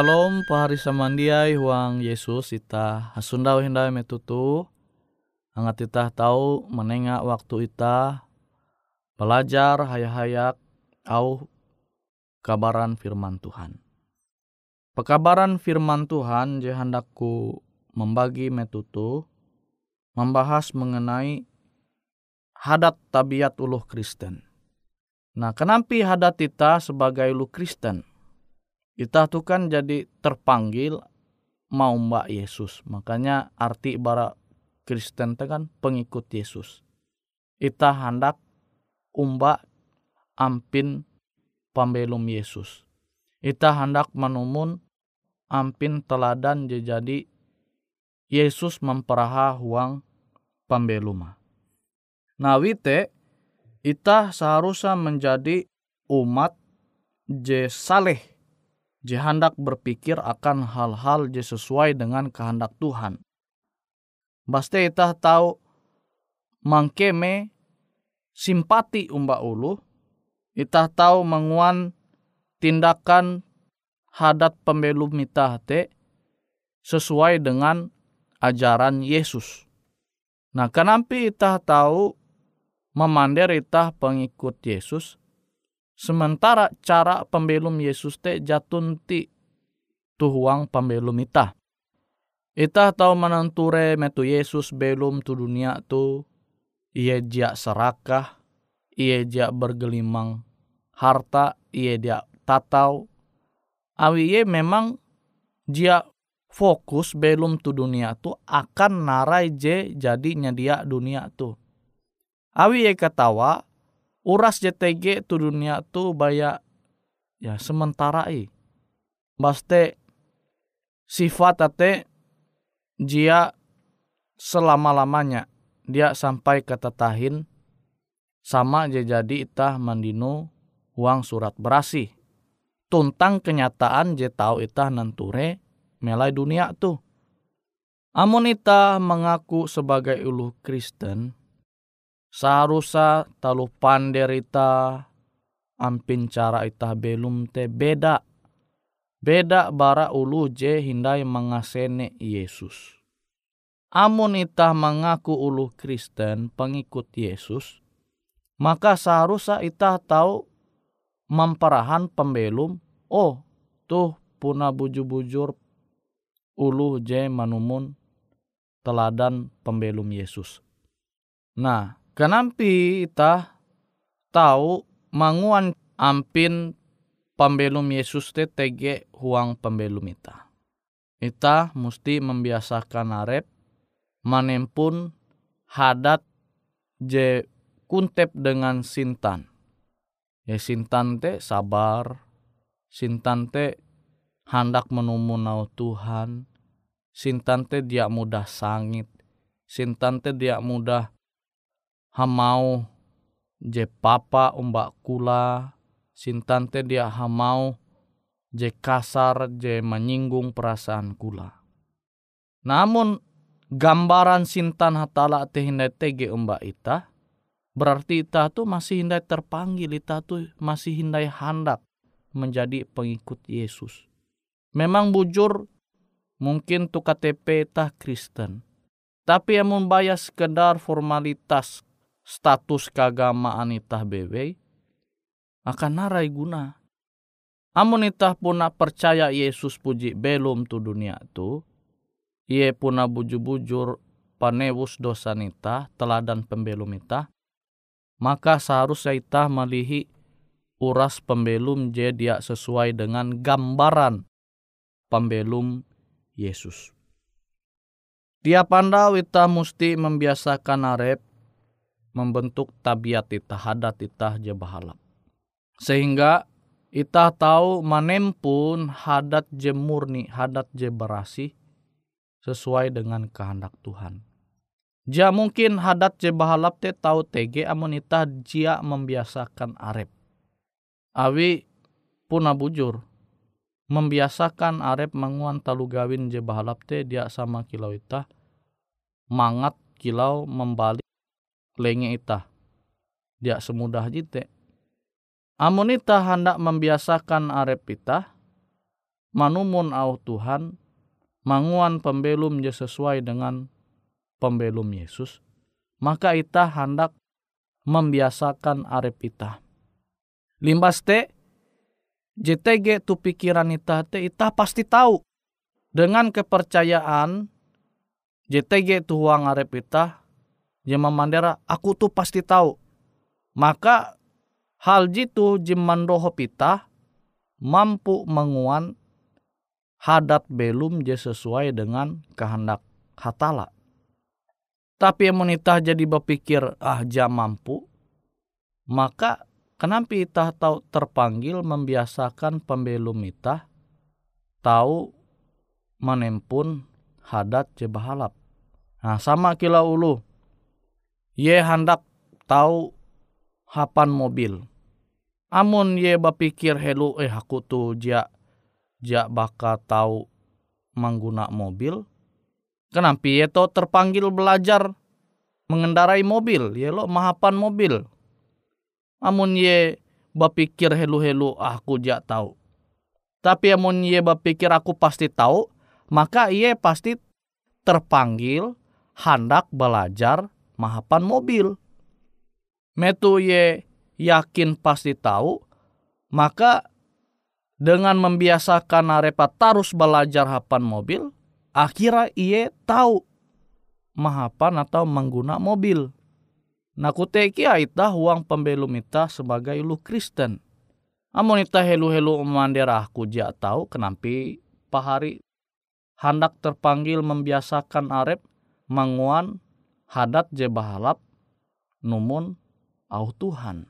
Shalom pahari samandiai huang Yesus ita hasundau hindai metutu Angat ita tahu menengah waktu ita belajar hayak-hayak au kabaran firman Tuhan. Pekabaran firman Tuhan je hendakku membagi metutu membahas mengenai hadat tabiat uluh Kristen. Nah, kenapa hadat kita sebagai uluh Kristen? Kita tuh kan jadi terpanggil mau mbak Yesus. Makanya arti bara Kristen itu kan pengikut Yesus. Kita hendak umba ampin pambelum Yesus. Kita hendak menumun ampin teladan jadi Yesus memperaha huang pambeluma. Nah wite ita seharusnya menjadi umat je saleh je hendak berpikir akan hal-hal je sesuai dengan kehendak Tuhan. Baste ita tahu mangkeme simpati umba ulu, ita tahu menguan tindakan hadat pembelum ita te sesuai dengan ajaran Yesus. Nah, kenapa ita tahu memandir ita pengikut Yesus, Sementara cara pembelum Yesus te jatun ti tuhuang pembelum ita. Ita tahu menenture metu Yesus belum tu dunia tu ia dia serakah, ia dia bergelimang harta, ia dia tatau. Awi ye memang dia fokus belum tu dunia tu akan narai je jadinya dia dunia tu. Awi ye ketawa uras JTG tu dunia tu baya ya sementara i. Baste sifat ate dia selama lamanya dia sampai ke tetahin sama aja jadi itah mandino uang surat berasi tuntang kenyataan je tahu itah nanture melai dunia tu. Amun itah mengaku sebagai ulu Kristen Seharusnya talu panderita ampin cara ita belum te beda. Beda bara ulu je hindai mengasene Yesus. Amun ita mengaku ulu Kristen pengikut Yesus, maka seharusnya ita tahu memperahan pembelum, oh tuh puna bujur-bujur ulu je manumun teladan pembelum Yesus. Nah, Kenampi ita tahu manguan ampin pembelum Yesus te tege huang pembelum ita. Ita mesti membiasakan arep manempun hadat je kuntep dengan sintan. Ya sintan te sabar, sintan te hendak menumu nau Tuhan, sintan te dia mudah sangit, sintan te dia mudah hamau je papa umba kula sintante dia hamau je kasar je menyinggung perasaan kula. Namun gambaran sintan hatala te hindai tege umba ita berarti ita tu masih hindai terpanggil ita tu masih hindai hendak menjadi pengikut Yesus. Memang bujur mungkin tu KTP ita Kristen. Tapi yang membayar sekedar formalitas status keagamaan itah bewe akan narai guna. Amun itah puna percaya Yesus puji belum tu dunia tu, ia puna bujur-bujur panewus dosa nita teladan pembelum ita, maka seharusnya itah melihi uras pembelum je dia sesuai dengan gambaran pembelum Yesus. Tiap pandau ita mesti membiasakan arep membentuk tabiat ita hadat ita je bahalap. Sehingga ita tahu manempun hadat je murni, hadat je berasi sesuai dengan kehendak Tuhan. Ja mungkin hadat je bahalap te tahu tege amun ita jia membiasakan arep. Awi puna bujur membiasakan arep menguan talu gawin je bahalap te dia sama kilau ita mangat kilau membalik lenge ita. Dia semudah jite. Amun ita hendak membiasakan arep ita, manumun au Tuhan manguan pembelum je sesuai dengan pembelum Yesus maka ita hendak membiasakan arep ita limbas te JTG tu pikiran ita te ita pasti tahu dengan kepercayaan JTG tu uang arep ita jema mandera aku tuh pasti tahu maka hal jitu jimandoho pita mampu menguan hadat belum je sesuai dengan kehendak hatala. Tapi monita jadi berpikir ah jam mampu, maka kenapa kita tahu terpanggil membiasakan pembelum kita tahu menempun hadat je bahalap. Nah sama kila ulu, ye hendak tahu hapan mobil. Amun ye berpikir helu eh aku tuh ja jak bakal tahu mengguna mobil. Kenapa ya to terpanggil belajar mengendarai mobil, ya lo mahapan mobil. Amun ye bapikir helu-helu ah, aku jak tahu. Tapi amun ye bapikir aku pasti tahu, maka ye pasti terpanggil hendak belajar mahapan mobil. Metu ye yakin pasti tahu, maka dengan membiasakan arepa tarus belajar hapan mobil, akhirnya ia tahu mahapan atau mengguna mobil. Nah kuteki aita uang pembelum ita sebagai lu Kristen. Amun ita helu-helu mandera aku jak tahu kenapa pahari hendak terpanggil membiasakan arep manguan hadat je bahalap numun au Tuhan.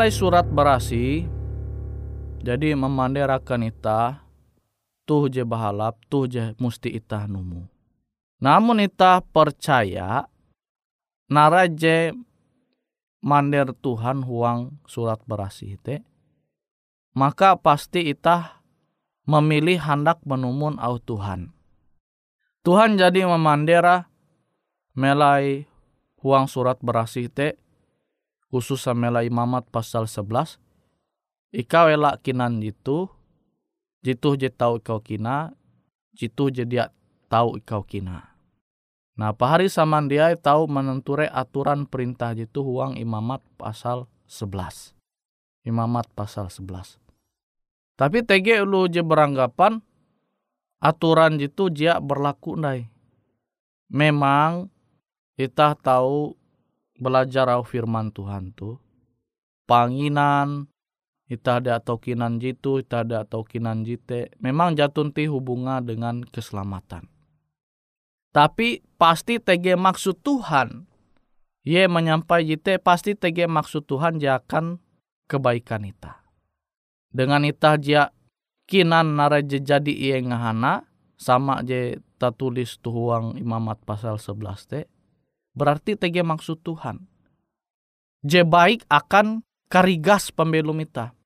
Melai surat berasi, jadi memanderakan ita, tuh je bahalap, tuh je musti ita numu. Namun ita percaya, naraje mander Tuhan huang surat berasi te, maka pasti ita memilih hendak menumun au Tuhan. Tuhan jadi memandera melai huang surat berasi te, khusus samela imamat pasal 11 ikaw elak kinan jitu jitu je tahu ikau kina jitu je dia tahu ikau kina. Nah pahari saman dia tahu menenture aturan perintah jitu huang imamat pasal 11 imamat pasal 11 tapi tege lu je beranggapan aturan jitu dia berlaku nai memang kita tahu belajar au firman Tuhan tu. Panginan kita ada atau kinan jitu kita ada atau kinan jite memang jatun ti hubunga dengan keselamatan. Tapi pasti tege maksud Tuhan. Ye menyampai jite pasti tege maksud Tuhan akan kebaikan ita. Dengan ita dia kinan nara jadi iye ngahana sama je tulis tuhuang imamat pasal 11 te berarti tege maksud Tuhan. Je baik akan karigas pembelum ita.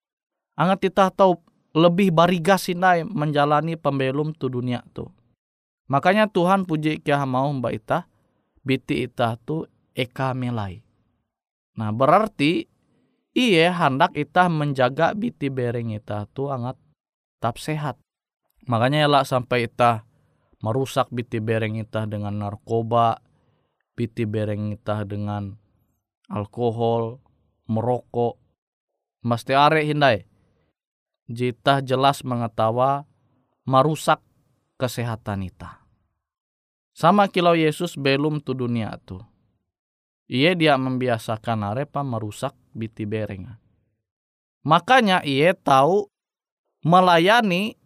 Angat kita tahu lebih barigas inai menjalani pembelum tu dunia tu. Makanya Tuhan puji kia mau mbak ita, biti ita tu eka melai. Nah berarti iye hendak ita menjaga biti bereng ita tu angat tap sehat. Makanya elak sampai ita merusak biti bereng ita dengan narkoba, piti bereng itah dengan alkohol, merokok, mesti are hindai. Jita jelas mengetawa merusak kesehatan ita. Sama kilau Yesus belum tu dunia tu. Ia dia membiasakan arepa merusak biti bereng. Makanya ia tahu melayani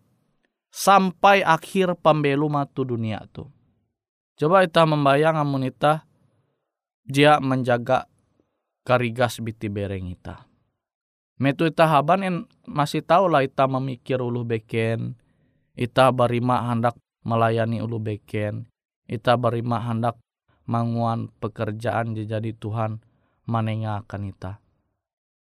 sampai akhir pembelum tu dunia tu Coba kita membayang amun kita dia menjaga karigas biti bereng ita. Metu ita haban en masih tahu lah ita memikir ulu beken, ita barima hendak melayani ulu beken, ita barima hendak manguan pekerjaan jadi Tuhan manengakan ita.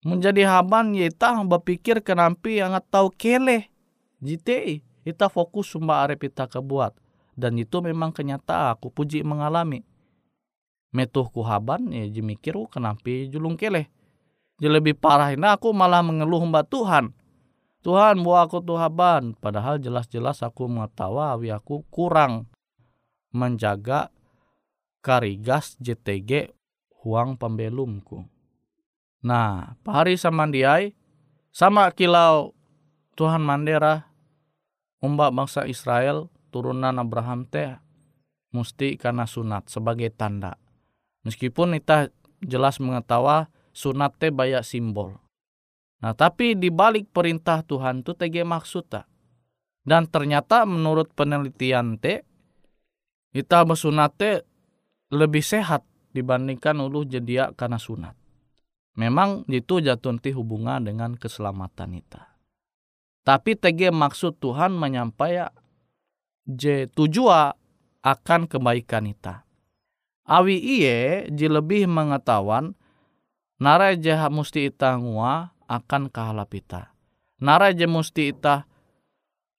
Menjadi haban ya ita berpikir kenampi yang tahu kele. Jite ita fokus sumba arep ita kebuat dan itu memang kenyataan aku puji mengalami. Metuh ku haban ya jemikir ku kenapa julung keleh? Jadi lebih parah ini aku malah mengeluh mbak Tuhan. Tuhan buat aku tuh haban padahal jelas-jelas aku mengetahui aku kurang menjaga karigas JTG huang pembelumku. Nah pahari sama diai sama kilau Tuhan Mandera umbak bangsa Israel turunan Abraham teh mesti karena sunat sebagai tanda. Meskipun kita jelas mengetahui sunat teh banyak simbol. Nah tapi di balik perintah Tuhan tu tege maksud tak. Dan ternyata menurut penelitian teh kita bersunat teh lebih sehat dibandingkan ulu jedia karena sunat. Memang itu jatuh hubungan dengan keselamatan kita. Tapi tege maksud Tuhan menyampaikan je tujua akan kebaikan ita. Awi iye je lebih mengetahuan nara je musti ita ngua akan kahalap ita. Nara je musti ita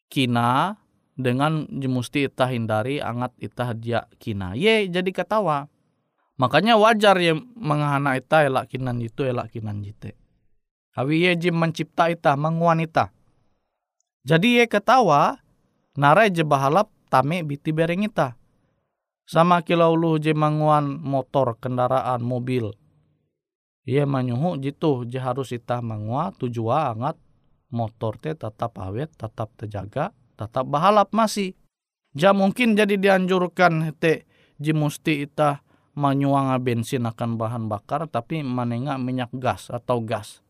kina dengan je musti ita hindari angat ita dia kina. Ye jadi ketawa. Makanya wajar ye mengahana ita elak kinan itu elak kinan jite. Awi ye je mencipta ita, menguan ita. Jadi ye ketawa narai je bahalap tame biti bereng ita. Sama kilau lu je manguan motor, kendaraan, mobil. Ia manyuhu jitu je harus ita mangua tujua angat motor te tetap awet, tetap terjaga, tetap bahalap masih. Ja mungkin jadi dianjurkan te je musti ita manyuanga bensin akan bahan bakar tapi manenga minyak gas atau gas.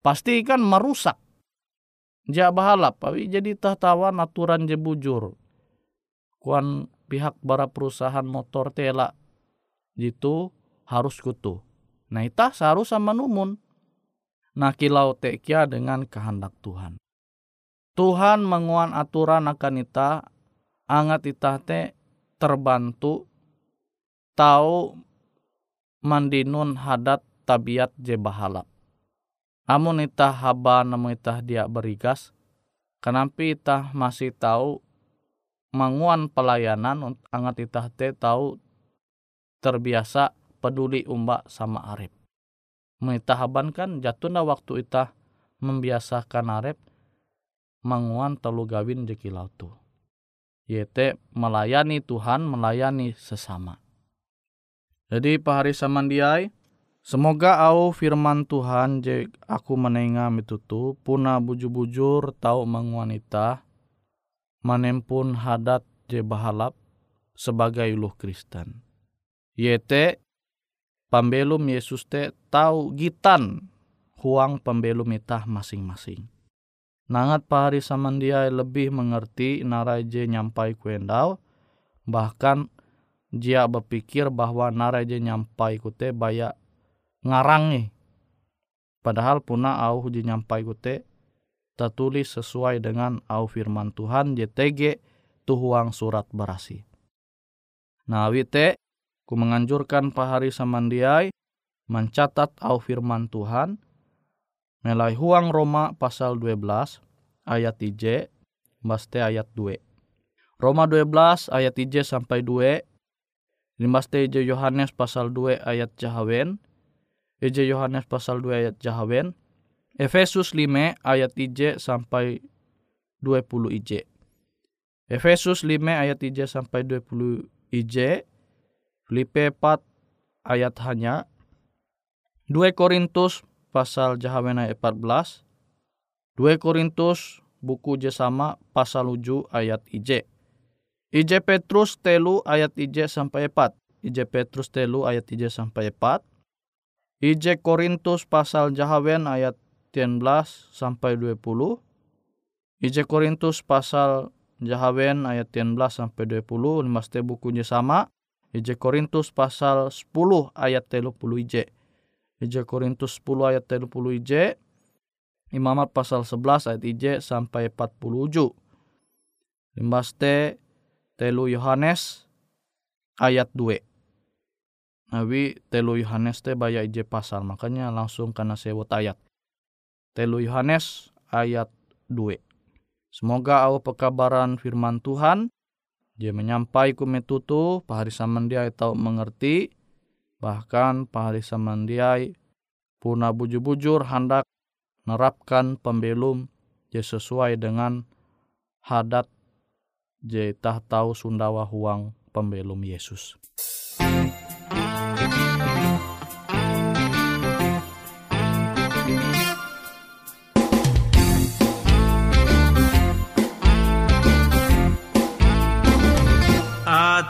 Pasti kan merusak ja bahalap awi jadi tahtawan aturan je bujur kuan pihak bara perusahaan motor tela jitu harus kutu. Nah itah seharusnya menumun nah kilau tekia dengan kehendak Tuhan. Tuhan menguan aturan akan ita angat ita te terbantu tahu mandinun hadat tabiat je bahalap Amun itah haba namun itah dia berigas, kenapa itah masih tahu manguan pelayanan angat itah te tahu terbiasa peduli umba sama arif. Mengitahaban kan jatuh waktu itah membiasakan arep manguan telu gawin di kilau tu. Yete melayani Tuhan, melayani sesama. Jadi pahari samandiai, semoga au firman Tuhan je aku menengah mitutu puna bujur-bujur tau menguanita manempun hadat je bahalap sebagai uluh Kristen. Yete pembelum Yesus te tahu gitan huang pembelum itah masing-masing. Nangat pahari samandia lebih mengerti naraje nyampai kuendau, bahkan jia berpikir bahwa naraje nyampai kute baya ngarang nih. Padahal puna au ji nyampai kute tertulis sesuai dengan au firman Tuhan JTG tuhuang surat berasi. Nah wite ku menganjurkan pahari samandiai mencatat au firman Tuhan Melai huang Roma pasal 12 ayat 3 baste ayat 2. Roma 12 ayat 3 sampai 2. Limbaste Eje Yohanes pasal 2 ayat jahawen. Eje Yohanes pasal 2 ayat jahawen. Efesus 5 ayat 3 sampai 20 ij. Efesus 5 ayat 3 sampai 20 ij. Filipe 4 ayat hanya. 2 Korintus pasal Jahawen ayat 14. 2 Korintus buku Jesama pasal 7 ayat IJ. IJ Petrus telu ayat IJ sampai 4. IJ Petrus telu ayat IJ sampai 4. IJ Korintus pasal Jahawen ayat 19 sampai 20. IJ Korintus pasal Jahawen ayat 19 sampai 20. Limaste buku Jesama. IJ Korintus pasal 10 ayat 30 IJ. Ija Korintus 10 ayat 30 IJ. Imamat pasal 11 ayat IJ sampai 47. Limbaste telu Yohanes ayat 2. Nabi telu Yohanes te baya IJ pasal. Makanya langsung karena sewot ayat. Telu Yohanes ayat 2. Semoga au pekabaran firman Tuhan dia menyampai kumetutu pahari samandia tahu mengerti Bahkan pahari samandiai puna bujur-bujur hendak nerapkan pembelum je sesuai dengan hadat je tah tahu Sundawa huang pembelum Yesus.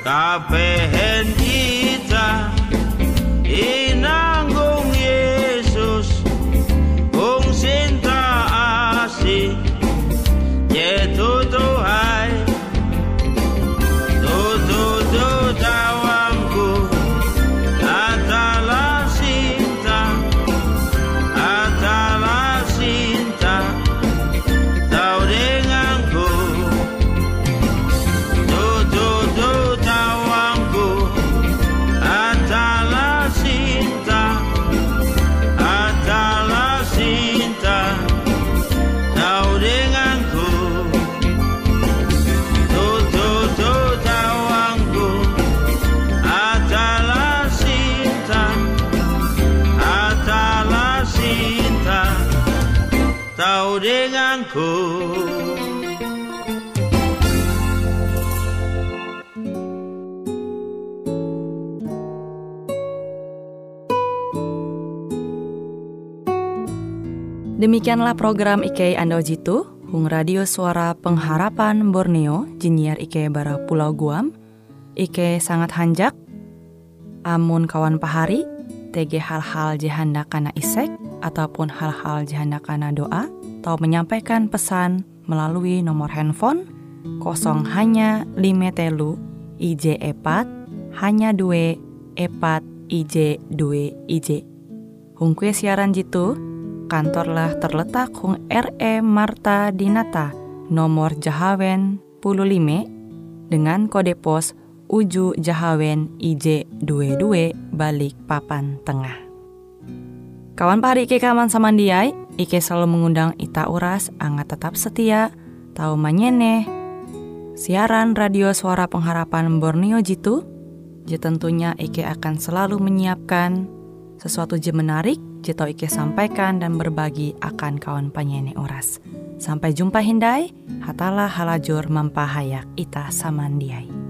Stop it. Kau denganku. Demikianlah program IK Ando Jitu, Hung Radio Suara Pengharapan Borneo, Jinier IK Bara Pulau Guam, IK sangat hanjak, amun kawan pahari, TG hal-hal jihanda kana isek, ataupun hal-hal jihanda kana doa, atau menyampaikan pesan melalui nomor handphone kosong hanya lima telu IJ epat hanya dua epat IJ dua IJ. Hung kue siaran jitu, kantorlah terletak Hung RE Marta Dinata, nomor Jahawen 15 dengan kode pos Uju Jahawen IJ22 balik papan tengah. Kawan pahari Ike kaman samandiai, Ike selalu mengundang Ita Uras, angga tetap setia, tahu manyene, siaran radio suara pengharapan Borneo Jitu, je tentunya Ike akan selalu menyiapkan sesuatu je menarik, je tau Ike sampaikan dan berbagi akan kawan penyanyi Uras. Sampai jumpa Hindai, hatalah halajur mempahayak Ita Samandiai.